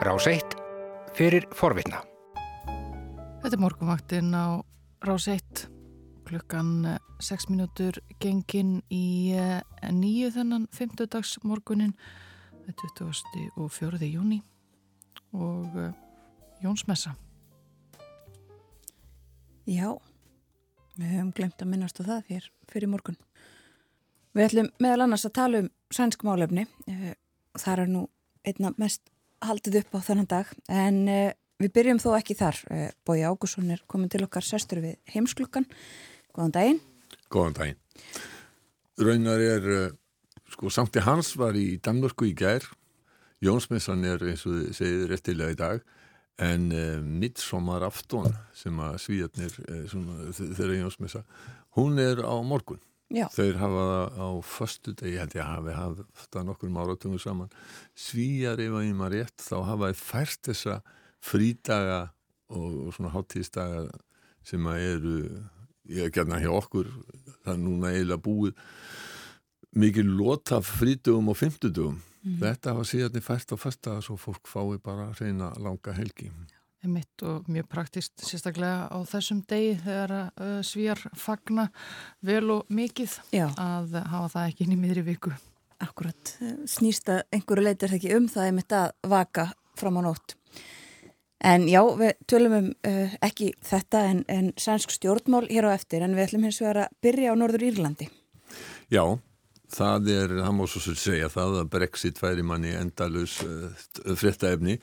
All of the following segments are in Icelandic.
Rás 1 fyrir forvitna. Þetta er morgunvaktinn á Rás 1 klukkan 6 mínútur gengin í eh, nýju þennan 50 dags morgunin 20. og 4. júni og eh, Jónsmessa. Já, við höfum glemt að minnast á það fyrir, fyrir morgun. Við ætlum meðal annars að tala um sænsk málefni. Eh, það er nú einna mest haldið upp á þennan dag en Við byrjum þó ekki þar. Eh, Bói Ágússon er komin til okkar sestur við heimsklukkan. Góðan daginn. Góðan daginn. Raunar er, eh, sko, Sankti Hans var í Danmörku í gær. Jónsmessan er eins og þið segið réttilega í dag. En uh, midsommar afton sem að svíjarnir, uh, þeirra Jónsmessa, hún er á morgun. Já. Þeir hafa á förstu degi, held ég hafi haft það nokkur máratungum saman. Svíjar ef að ég maður rétt, þá hafa þið fært þessa frídaga og, og svona háttíðsdaga sem að eru ég er gætna hjá okkur það er núna eiginlega búið mikið lota frídugum og fymtudugum mm. þetta var síðan fært á fasta svo fólk fái bara að reyna langa helgi Mitt og mjög praktist sérstaklega á þessum degi þegar uh, svíjar fagna vel og mikið Já. að hafa það ekki inn í miðri viku Akkurat, snýsta einhverju leitir ekki um það er mitt að vaka fram á nótt En já, við tölum um uh, ekki þetta en, en sænsk stjórnmál hér á eftir en við ætlum hins vegar að byrja á Norður Írlandi. Já, það er, það má svo segja það að Brexit væri manni endalus uh, fréttaefni,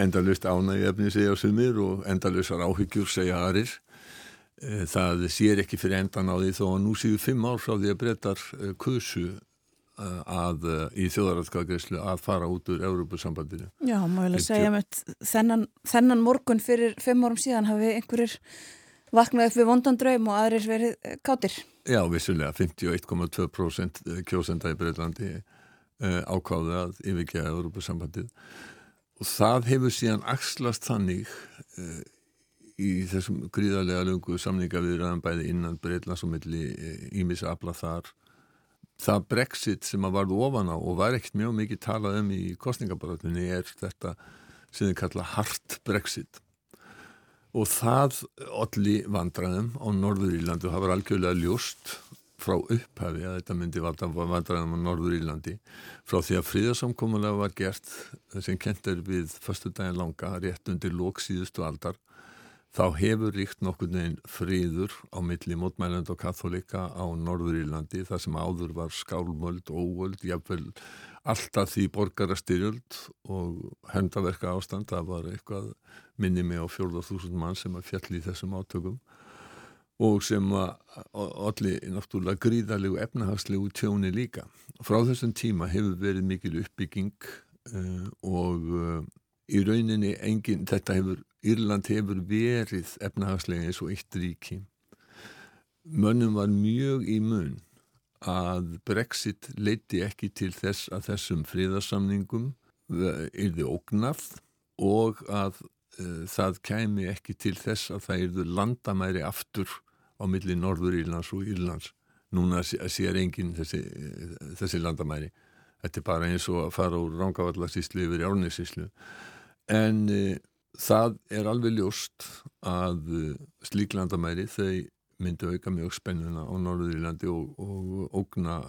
endalust ánægefni segja sumir og endalusar áhyggjur segja aðrir. Uh, það sér ekki fyrir endan á því þó að nú séu fimm ár frá því að brettar uh, kusu að í þjóðaratkagreyslu að fara út úr Európusambandinu. Já, maður vilja segja með þennan, þennan morgun fyrir fimm árum síðan hafi einhverjir vaknað upp við vondan draum og aðrir verið eh, kátir. Já, vissulega, 51,2% kjósenda í Breitlandi ákáði að yfirgeða Európusambandið og það hefur síðan axlast þannig uh, í þessum gríðarlega lungu samninga við ræðan bæði innan Breitlands og milli ímis uh, afla þar það brexit sem að varðu ofan á og var ekkert mjög mikið talað um í kostningabaröðunni er þetta sem þið kalla hard brexit. Og það allir vandraðum á Norður Írlandi og það var algjörlega ljóst frá upphafi að þetta myndi vandraðum á Norður Írlandi frá því að fríðarsamkomulega var gert sem kent er við förstu daginn langa rétt undir lóksíðustu aldar þá hefur ríkt nokkur neginn fríður á milli mótmæland og katholika á Norður Írlandi þar sem áður var skálmöld, óvöld, jafnvel alltaf því borgarastyrjöld og hendaverka ástand, það var eitthvað minni með á 14.000 mann sem að fjalli í þessum átökum og sem allir náttúrulega gríðarlegu efnahagslegu tjóni líka. Frá þessum tíma hefur verið mikil uppbygging uh, og uh, í rauninni engin, þetta hefur Írland hefur verið efnahagslega eins og eitt ríki. Mönnum var mjög í mun að Brexit leiti ekki til þess að þessum fríðarsamningum yrði ógnað og að uh, það kæmi ekki til þess að það yrðu landamæri aftur á milli Norður Írlands og Írlands. Núna sér enginn þessi, þessi landamæri. Þetta er bara eins og að fara úr Rangavallarsíslu yfir Járnisíslu. En uh, það er alveg ljóst að uh, slíklandamæri þau myndu auka mjög spennuna á Norðurílandi og, og ógna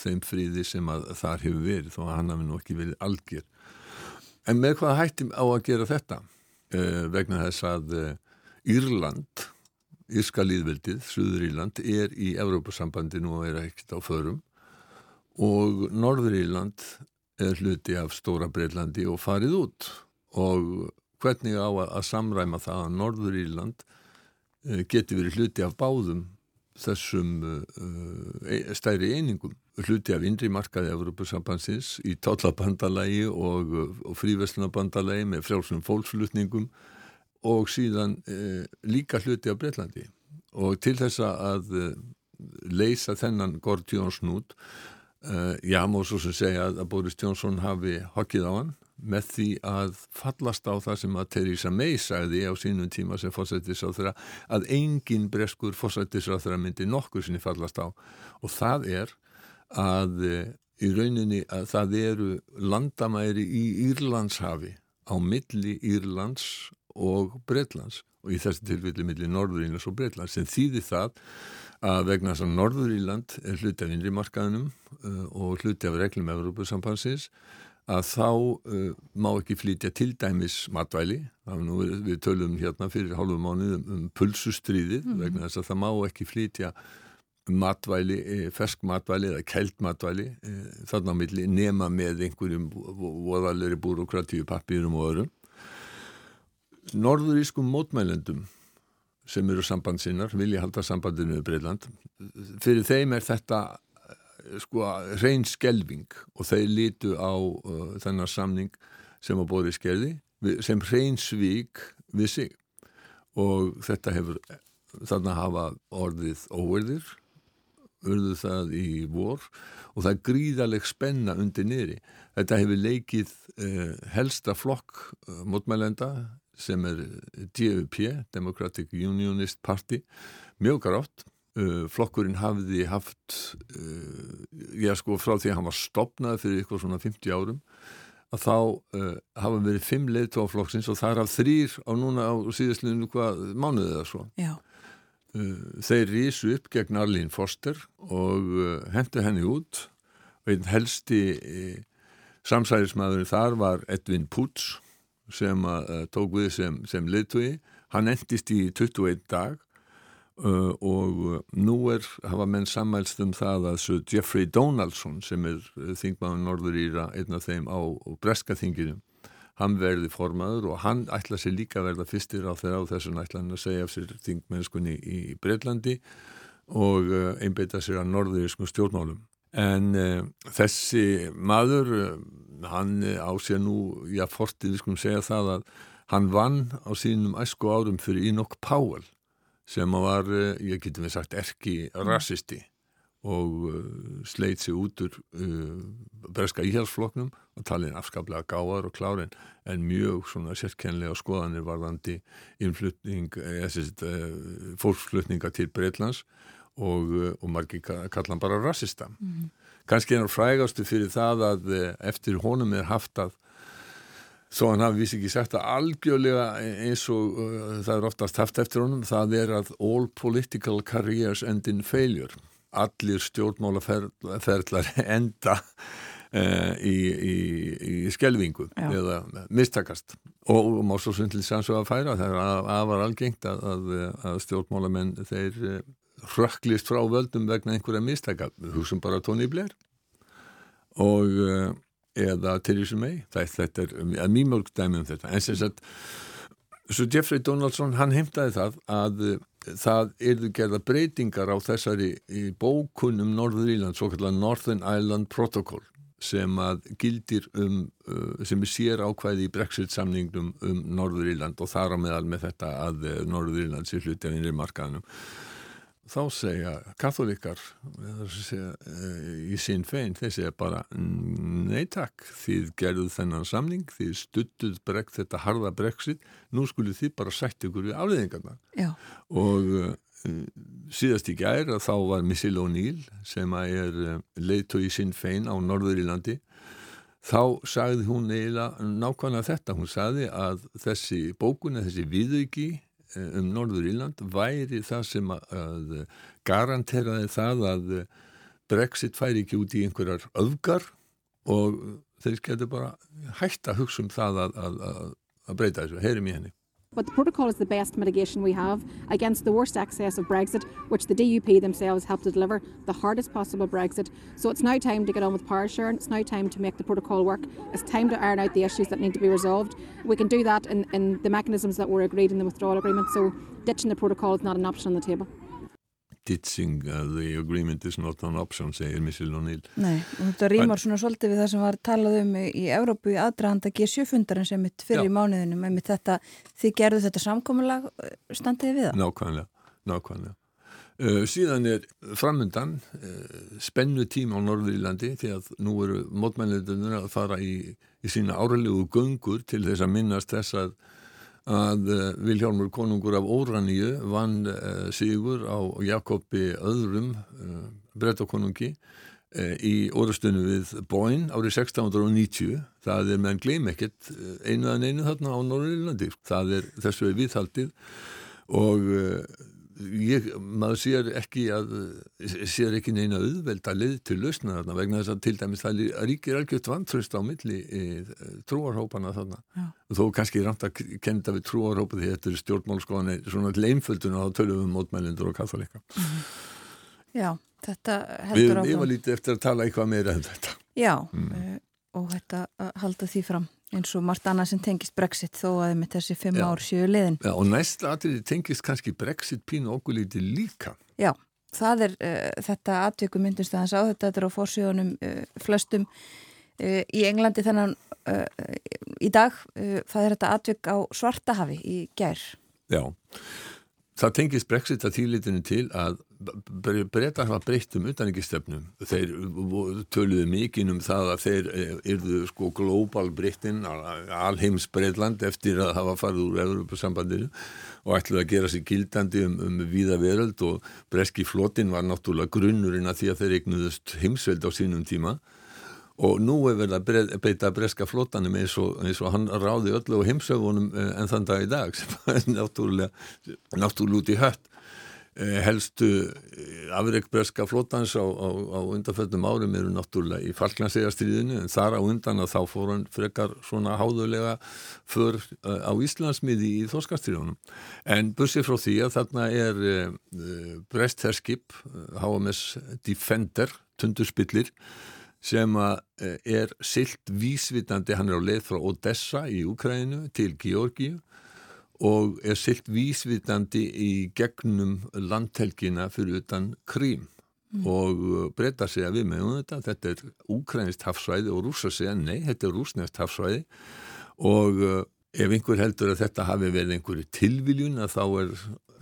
þeim fríði sem að þar hefur verið þó að hann hafi nú ekki verið algjör. En með hvað hættim á að gera þetta? Uh, vegna þess að uh, Írland, Írska líðveldið, Suðuríland, er í Evrópasambandinu og er ekkert á förum. Og Norðuríland er hluti af Stóra Breitlandi og farið út. Og hvernig á að, að samræma það að Norður Írland uh, geti verið hluti af báðum þessum uh, stæri einingum? Hluti af indri markaði Evropasambansins í tollabandalagi og, og fríveslunabandalagi með frjálsum fólksflutningum og síðan uh, líka hluti af Breitlandi og til þess að leysa þennan Gord Jónsnút já, má svo sem segja að Boris Jónsson hafi hokkið á hann með því að fallast á það sem að Theresa May sagði á sínum tíma sem fórsættisráþurra að engin breskur fórsættisráþurra myndi nokkur sinni fallast á. Og það er að í rauninni að það eru landamæri í Írlandshafi á milli Írlands og Breitlands og í þessu tilfelli milli Norðurínlands og Breitlands sem þýðir það að vegna þess að Norðuríland er hluti af innrimarkaðinum uh, og hluti af reglum Európusambansins að þá uh, má ekki flytja til dæmis matvæli nú, við tölum hérna fyrir hálfu mánuð um, um pulsustriðið mm. vegna þess að það má ekki flytja matvæli, eh, fersk matvæli eða kælt matvæli eh, þarna á milli nema með einhverjum voðalegri búrokratíu pappirum og öðrum Norðurískum mótmælendum sem eru sambandsinnar vilja halda sambandinu við Breitland fyrir þeim er þetta eh, sko reyn skelving og þeir lítu á uh, þennar samning sem að bóri skerði sem reyn svík við sig og þetta hefur þarna hafa orðið óverðir urðu það í vor og það er gríðaleg spenna undir niðri. Þetta hefur leikið eh, helsta flokk eh, mótmælenda sem er DUP, Democratic Unionist Party, mjög grátt. Uh, flokkurinn hafði haft, uh, ég sko frá því að hann var stopnað fyrir ykkur svona 50 árum, að þá uh, hafa verið fimm leiðtóflokksins og það er af þrýr á núna á síðastliðinu hvað mánuðið eða svo. Já. Uh, þeir rísu upp gegn Arlín Foster og uh, hendu henni út og einn helsti uh, samsæðismæður þar var Edvin Púts sem tók við sem, sem liðtugi hann endist í 21 dag og nú er hafa menn sammælst um það að svo Jeffrey Donaldson sem er þingmaður Norður Íra einn af þeim á Breska þinginu hann verði formaður og hann ætla sér líka að verða fyrstir á þeirra á þessum ætlan að segja af sér þingmennskunni í Breitlandi og uh, einbeita sér að norðurískum stjórnmálum. En uh, þessi maður, uh, hann á sér nú, já, fortið við skulum segja það að hann vann á sínum æsku árum fyrir Enoch Powell sem var, ég getum við sagt, erki rasisti og sleit sig út úr uh, breska íhjálpsfloknum og talin afskaplega gáðar og klárin en mjög svona sérkennlega skoðanir varðandi innflutning eða uh, fólksflutninga til Breitlands og, uh, og margir kallan bara rasista mm -hmm. kannski er hann frægastu fyrir það að uh, eftir honum er haft að Svo hann hafi vísi ekki sagt að algjörlega eins og uh, það er oftast haft eftir honum, það er að all political careers end in failure allir stjórnmálaferðlar enda uh, í, í, í skelvingu Já. eða mistakast og, og má svo svindlis að færa það er afar algengt að, að, að stjórnmálamenn þeir rökklist frá völdum vegna einhverja mistaka. Húsum bara tóni í blér og uh, eða til því sem ei þetta er mjög mörg dæmi um þetta. En sem sagt Svo Jeffrey Donaldson, hann heimtaði það að það erðu gerða breytingar á þessari bókunum Norður Íland, svo kallar Northern Ireland Protocol sem að gildir um, uh, sem er sér ákvæði í Brexit samningnum um Norður Íland og þar á meðal með þetta að Norður Íland sé hluti af innri markaðanum þá segja katholikar segja, eh, í sín fein þeir segja bara neytak þið gerðuð þennan samning þið stuttuð brekt þetta harða brexit nú skulle þið bara sætt ykkur við afleðingarna og uh, síðast í gær að þá var Missil O'Neill sem er eh, leiðtói í sín fein á Norður Írlandi þá sagði hún eiginlega nákvæmlega þetta hún sagði að þessi bókun þessi viðauki Eh, um Norður Íland væri það sem að garanteraði það að Brexit færi ekki út í einhverjar öfgar og þeir getur bara hægt að hugsa um það að, að, að breyta þessu, heyrim í henni. But the protocol is the best mitigation we have against the worst excess of Brexit, which the DUP themselves helped to deliver, the hardest possible Brexit. So it's now time to get on with power sharing. It's now time to make the protocol work. It's time to iron out the issues that need to be resolved. We can do that in, in the mechanisms that were agreed in the withdrawal agreement. So ditching the protocol is not an option on the table. Ditching the agreement is not an option, segir Missil O'Neill. Nei, og þetta rýmar svona svolítið við það sem var talað um í Európu í aðdrahanda G7-fundarinn sem mitt fyrir í mánuðinu með mitt þetta, þið gerðu þetta samkominlag uh, standiði við það? Nákvæmlega, nákvæmlega. Uh, síðan er framöndan uh, spennu tíma á Norðurlandi því að nú eru mótmæliðunir að fara í, í sína áralegu göngur til þess að minnast þess að að eh, Vilhjálmur konungur af Óraníu vann uh, sigur á Jakobi öðrum eh, brettakonungi eh, í orðstunum við Bóin árið 1690 það er meðan gleym ekkert eh, einuðan einu þarna á Norrlandi það er þessu er viðhaldið og ég, maður sér ekki að sér ekki neina auðvelda leið til lausna þarna vegna þess að til dæmis það ríkir algjört vantröst á milli e, trúarhópana þarna Já. þó kannski ramt að kenda við trúarhópa því þetta er stjórnmálskoðan svona leimföldun og þá tölum við um mótmælindur og katholika mm -hmm. Já, þetta heldur áfram Við var lítið eftir að tala eitthvað meira en þetta Já, mm. uh, og þetta halda því fram eins og margt annað sem tengist Brexit þó að með þessi fimm já. ár séu liðin. Já, og næsta atriði tengist kannski Brexit pínu okkur lítið líka. Já, það er uh, þetta atviku myndist að hans á þetta þetta er á fórsíðunum uh, flöstum uh, í Englandi þennan í dag það er þetta atvik á Svartahafi í gær. Já, það tengist Brexit að þýlitinu til að breyta hafa breytt um utanrikistefnum þeir töluðu mikinn um það að þeir erðu sko global breyttin alheims Breitland eftir að hafa farið úr Európa-sambandinu og ætluði að gera sér gildandi um, um viða veröld og breski flotin var náttúrulega grunnurinn að því að þeir eignuðust heimsveld á sínum tíma og nú er verið að beita breska flotanum eins og, eins og hann ráði öllu á heimsögunum eh, en þann dag í dag sem er náttúrulega náttúrulega út í hött. Eh, helstu eh, afreikbreska flótans á, á, á undanföldum árum eru náttúrulega í Falklandsegastriðinu en þar á undan að þá fór hann frekar svona háðulega för á Íslandsmiði í Þorskastriðunum en bussið frá því að þarna er uh, brestherskip HMS Defender tundurspillir sem er silt vísvitandi, hann er á leið frá Odessa í Ukraínu til Georgíu og er silt vísvitandi í gegnum landhelgina fyrir utan Krím mm. og uh, breyta sig að við meðum þetta, þetta er úkrænist hafsvæði og rúsa að nei, þetta er rúsnest hafsvæði og uh, ef einhver heldur að þetta hafi verið einhverju tilviljun að þá er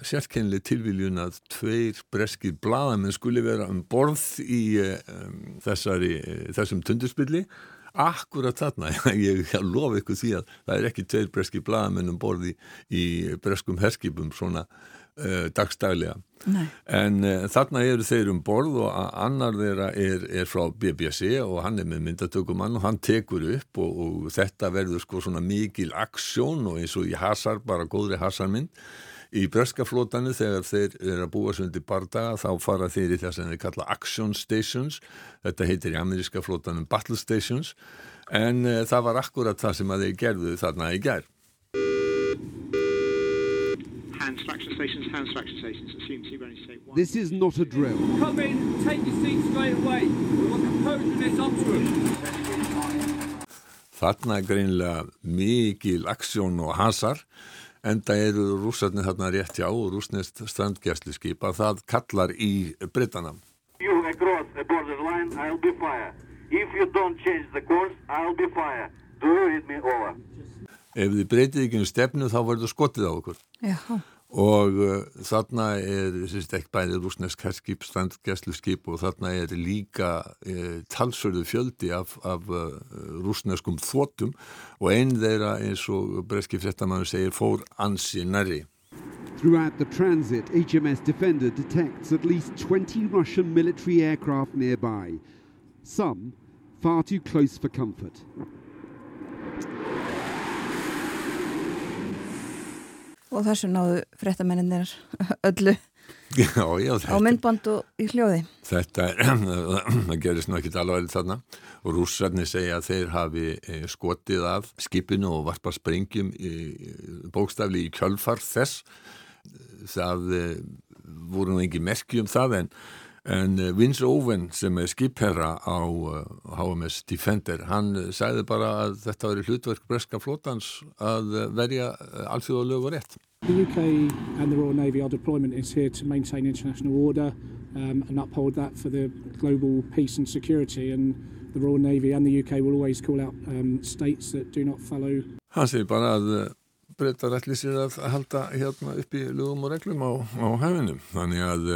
sérkennileg tilviljun að tveir breskir bladamenn skuli vera um borð í um, þessari, þessum tundurspilli Akkurat þarna, ég lofa ykkur því að það er ekki tveir breski blagamennum borði í breskum herskipum svona uh, dagstælega. Nei. En uh, þarna eru þeir um borð og annar þeirra er, er frá BBC og hann er með myndatökumann og hann tekur upp og, og þetta verður sko svona mikil aksjón og eins og í hasar, bara góðri hasarmynd Í breskaflótanu þegar þeir eru að búa sundi bardaga þá fara þeir í þess að þeir kalla action stations, þetta heitir í ameríska flótanum battle stations en uh, það var akkurat það sem að þeir gerðu þarna í gerð. This is not a drill. Come in, take your seat straight away. We're composing this upward. Þarna er greinlega mikil aksjón og hasar enda eru rússarnir þarna rétt hjá og rúsnest strandgjæslu skip að það kallar í Britana. You across the borderline I'll be fire. If you don't change the course I'll be fire. Do you read me over? Ef þið breytið ekki um stefnu þá verður skotið á okkur Já og uh, þarna er ekki bæði rúsnesk herskip, strandgæslu skip og þarna er líka uh, talsörðu fjöldi af, af uh, rúsneskum þótum og einn þeirra eins og breski fréttamannu segir fór ansi næri Throughout the transit, HMS Defender detects at least 20 Russian military aircraft nearby, some far too close for comfort. Og þessu náðu fréttamenninir öllu já, já, á myndband og í hljóði. Þetta gerist nú ekki alveg þarna. Og rússarnir segja að þeir hafi eh, skotið af skipinu og varpa sprengjum í, bókstafli í kjölfar þess. Það eh, voru nú engi merki um það en En eh, Vince Owen sem er skipherra á HMS Defender, hann sagði bara að þetta var hlutverk breska flótans að verja alþjóðalög og rétt. The UK and the Royal Navy, our deployment is here to maintain international order um, and uphold that for the global peace and security and the Royal Navy and the UK will always call out um, states that do not follow. Hann segir bara að eh, breytar allir sér að halda hérna upp í lögum og reglum á, á hefinum, þannig að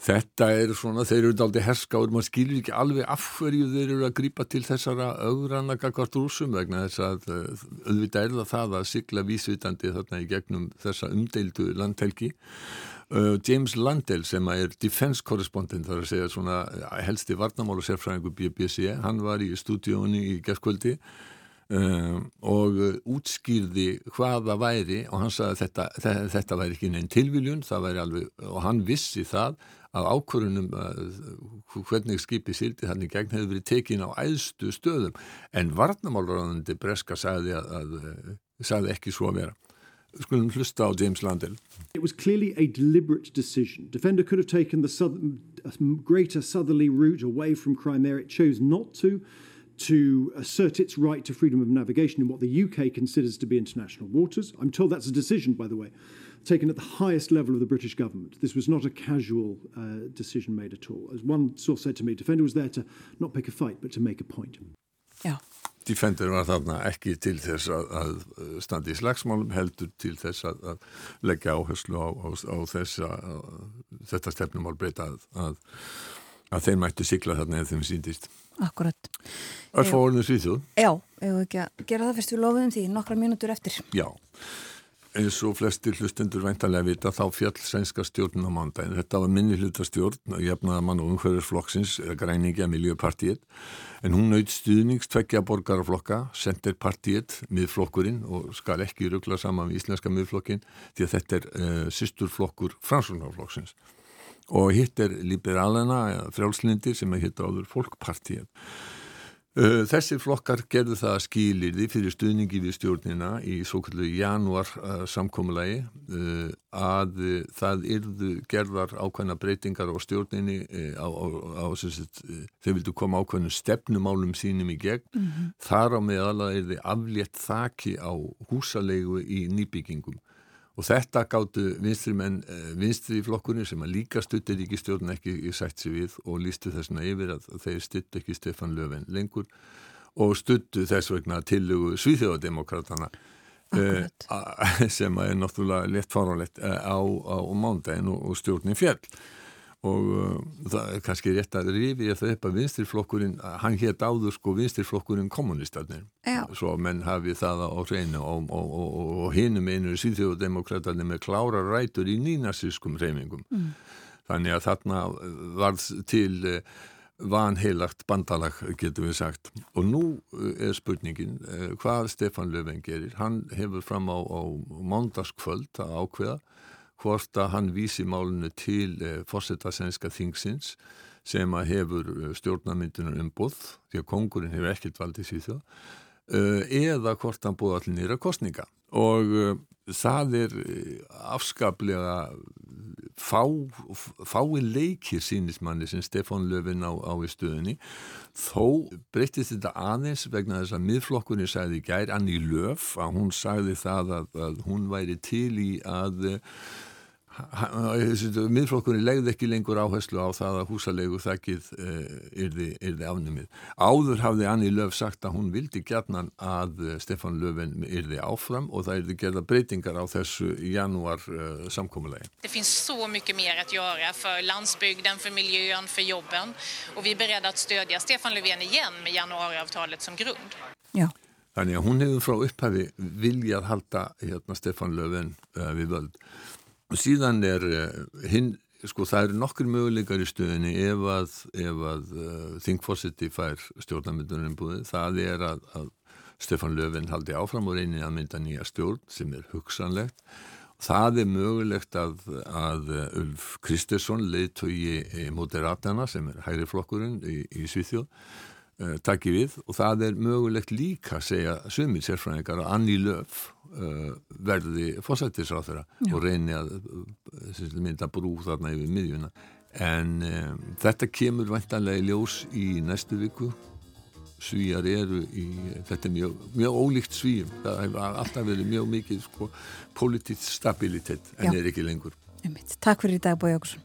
Þetta er svona, þeir eru aldrei herskáður, maður skilur ekki alveg af hverju þeir eru að grýpa til þessara augrana gagvart rúsum vegna þess að eh, auðvitað er það það að sigla vísvitandi þarna í gegnum þessa umdeildu landhelgi. Uh, James Landell sem er defense correspondent þar að segja svona helsti varnamál og sérfræðingu BBC, hann var í stúdíónu í gerðskvöldi um, og útskýrði hvaða væri og hann sagði að þetta, þetta, væri ekki neinn tilviljun, væri alveg, og hann vissi það að ákvörunum hvernig skipi sildi hann í gegn hefur verið tekin á æðstu stöðum en varnamálurandi Breska sagði, að, að, sagði ekki svo að vera. Skulum hlusta á James Landell. It was clearly a deliberate decision. Defender could have taken the southern, greater southerly route away from Crimea. It chose not to to assert its right to freedom of navigation in what the UK considers to be international waters. I'm told that's a decision, by the way. taken at the highest level of the British government. This was not a casual uh, decision made at all. As one source said to me, Defender was there to not pick a fight, but to make a point. Já. Defender var þarna ekki til þess að, að standi í slagsmálum, heldur til þess að, að leggja áherslu á, á, á þessa, þetta stefnumál breyta að, að þeir mættu sigla þarna eða þeim síndist. Akkurat. Fórinu svíþjóð. Já, ef við ekki að gera það fyrst við lofuðum því nokkra mínútur eftir. Já eins og flestir hlustendur veintalega vita þá fjall sænska stjórn á mándagin. Þetta var minni hlutastjórn jafnaða mann og umhverjusflokksins græningja miljöpartiet en hún naut stuðnings tveggja borgaraflokka, senderpartiet, miðflokkurinn og skal ekki ruggla saman við íslenska miðflokkin því að þetta er uh, sýsturflokkur fransunarflokksins og hitt er liberalena, frjálslindir sem er hitt áður fólkpartiet Uh, Þessi flokkar gerðu það skýlirði fyrir stuðningi við stjórnina í svo kallu januar uh, samkómulagi uh, að það yrðu gerðar ákvæmna breytingar á stjórninni á, á, á sagt, þeir vildu koma ákvæmnu stefnumálum sínum í gegn. Mm -hmm. Þar á meðal að yrði aflétt þaki á húsalegu í nýbyggingum og þetta gáttu vinstri menn, eh, vinstri í flokkunni sem að líka stuttir ríkistjórn ekki í sætt sér við og lístu þessuna yfir að þeir stutt ekki Stefan Löfven lengur og stuttu þess vegna tillugu Svíþjóðademokratana uh, sem er náttúrulega lett faralett uh, á, á mándagin og, og stjórnin fjall og uh, það er kannski rétt að rifi að það upp að vinstirflokkurinn, hann hétt áður sko vinstirflokkurinn kommunistarnir svo menn hafi það á hreinu og, og, og, og hinum einur síðjóðdemokraterni með klára rætur í nínasískum reymingum mm. þannig að þarna varð til uh, vanheilagt bandalag getur við sagt. Og nú uh, er spurningin hvað Stefan Löfven gerir? Hann hefur fram á, á mándaskvöld að ákveða hvort að hann vísi málunu til eh, fórsetasenska þingsins sem að hefur eh, stjórnamyndunar umbúð því að kongurinn hefur ekkert valdið síðu eh, eða hvort hann búið allir nýra kostninga og það er afskaplega fá, fái leikir sínismanni sem Stefán Löfven á, á í stöðunni. Þó breytist þetta aðeins vegna þess að miðflokkunni sagði gær Anni Löf að hún sagði það að, að hún væri til í að miðflokkurinn legði ekki lengur áherslu á það að húsalegu þakkið yrði, eh, yrði afnumið. Áður hafði Anni Löf sagt að hún vildi gætnan að eh, Stefan Löfven yrði áfram og það yrði gerða breytingar á þessu januar uh, samkómulegi. Det finns så mycket mer att göra för landsbygden, för miljön, för jobben och vi är beredda att stödja Stefan Löfven igen med januariavtalet som grund. Já. Þannig að hún hefur frá upphafi viljað halda hérna, Stefan Löfven uh, við völd og síðan er eh, hinn, sko það eru nokkur möguleikar í stöðinni ef að, að uh, þingforsiti fær stjórnarmyndunum búið, það er að, að Stefan Löfven haldi áfram og reynir að mynda nýja stjórn sem er hugsanlegt. Það er mögulegt að, að Ulf Kristersson leiðtögi moderatana sem er hægriflokkurinn í, í Svíþjóð uh, takki við og það er mögulegt líka segja sumið sérfræðingar að Anni Löf uh, verði fósættisráþurra og reyni að uh, mynda brú þarna yfir miðjuna. En um, þetta kemur vantanlega í ljós í næstu viku. Svíjar eru í þetta er mjög, mjög ólíkt svíjum það hefur alltaf verið mjög mikið sko, politítt stabilitet en Já. er ekki lengur. Takk fyrir í dag Bói Jókusson